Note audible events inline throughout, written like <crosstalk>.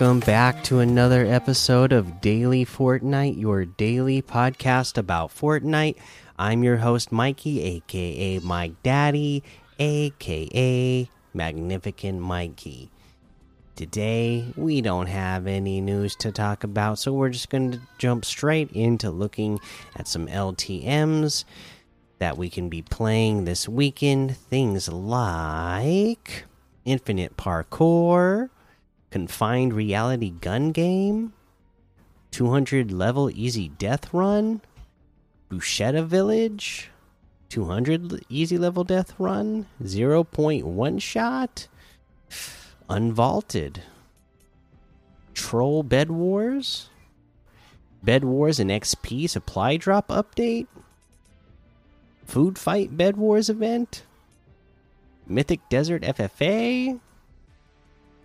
Welcome back to another episode of Daily Fortnite, your daily podcast about Fortnite. I'm your host, Mikey, aka Mike Daddy, aka Magnificent Mikey. Today, we don't have any news to talk about, so we're just going to jump straight into looking at some LTMs that we can be playing this weekend. Things like Infinite Parkour confined reality gun game 200 level easy death run Bushetta village 200 easy level death run 0.1 shot unvaulted troll bed wars bed wars and xp supply drop update food fight bed wars event mythic desert ffa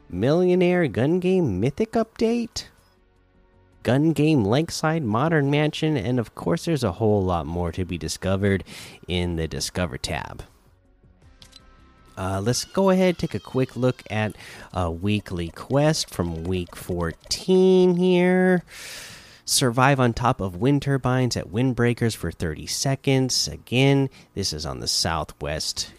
Millionaire Gun Game Mythic Update, Gun Game Lakeside Modern Mansion, and of course, there's a whole lot more to be discovered in the Discover tab. Uh, let's go ahead take a quick look at a weekly quest from week 14 here. Survive on top of wind turbines at windbreakers for 30 seconds. Again, this is on the southwest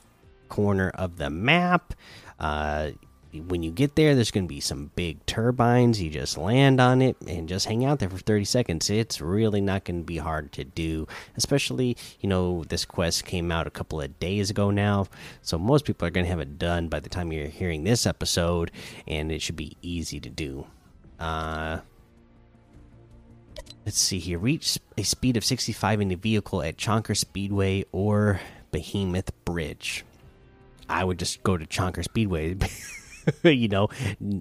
corner of the map. Uh, when you get there, there's going to be some big turbines. You just land on it and just hang out there for 30 seconds. It's really not going to be hard to do, especially, you know, this quest came out a couple of days ago now. So most people are going to have it done by the time you're hearing this episode, and it should be easy to do. Uh, let's see here. Reach a speed of 65 in the vehicle at Chonker Speedway or Behemoth Bridge. I would just go to Chonker Speedway. <laughs> <laughs> you know,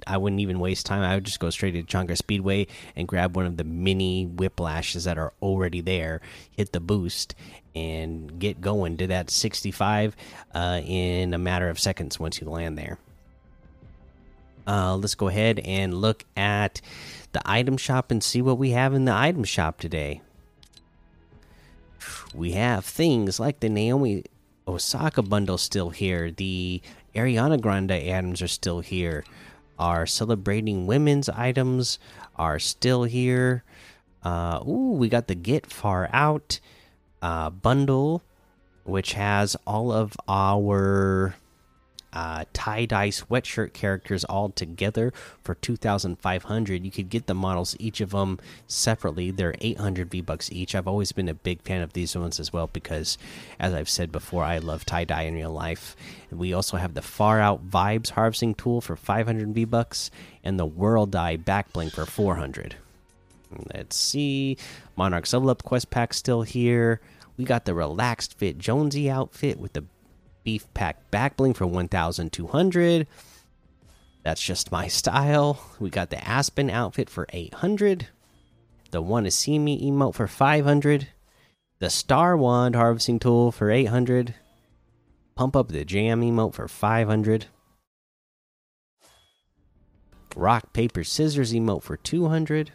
I wouldn't even waste time. I would just go straight to Chonker Speedway and grab one of the mini whiplashes that are already there, hit the boost, and get going to that 65 uh, in a matter of seconds once you land there. Uh, let's go ahead and look at the item shop and see what we have in the item shop today. We have things like the Naomi Osaka bundle still here, the Ariana Grande items are still here. Our celebrating women's items are still here. Uh, ooh, we got the Get Far Out uh, bundle, which has all of our uh, tie dye sweatshirt characters all together for 2,500. You could get the models, each of them separately. They're 800 V bucks each. I've always been a big fan of these ones as well because, as I've said before, I love tie dye in real life. And we also have the Far Out Vibes harvesting tool for 500 V bucks and the World Dye back bling for 400. Let's see. Monarch Level Up Quest Pack still here. We got the Relaxed Fit Jonesy outfit with the beef pack back bling for 1200 that's just my <laughs> style. We got the aspen outfit for 800 the want to see me emote for 500 the star wand harvesting tool for 800 pump up the jam emote for 500 rock paper scissors emote for 200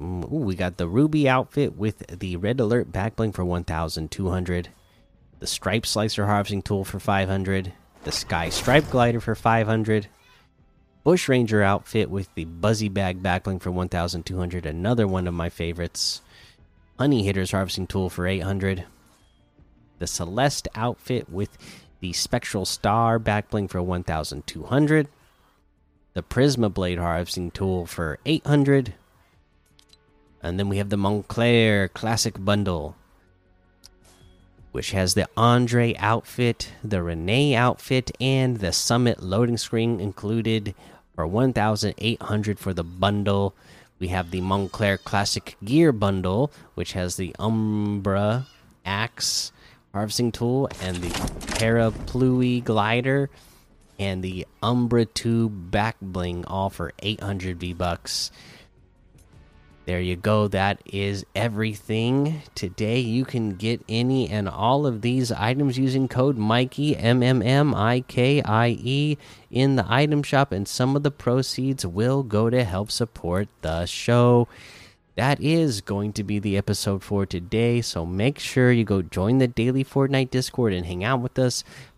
mm, Ooh, we got the ruby outfit with the red alert back bling for 1200 the stripe slicer harvesting tool for 500 the sky stripe glider for 500 bush ranger outfit with the buzzy bag backbling for 1200 another one of my favorites honey hitters harvesting tool for 800 the celeste outfit with the spectral star backbling for 1200 the prisma blade harvesting tool for 800 and then we have the montclair classic bundle which has the Andre outfit, the Renee outfit, and the Summit loading screen included for 1,800 for the bundle. We have the Montclair Classic Gear bundle, which has the Umbra axe harvesting tool and the Parapluie glider and the Umbra tube back bling, all for 800 V bucks. There you go. That is everything. Today you can get any and all of these items using code Mikey M M M I K I E in the item shop, and some of the proceeds will go to help support the show. That is going to be the episode for today. So make sure you go join the daily Fortnite Discord and hang out with us.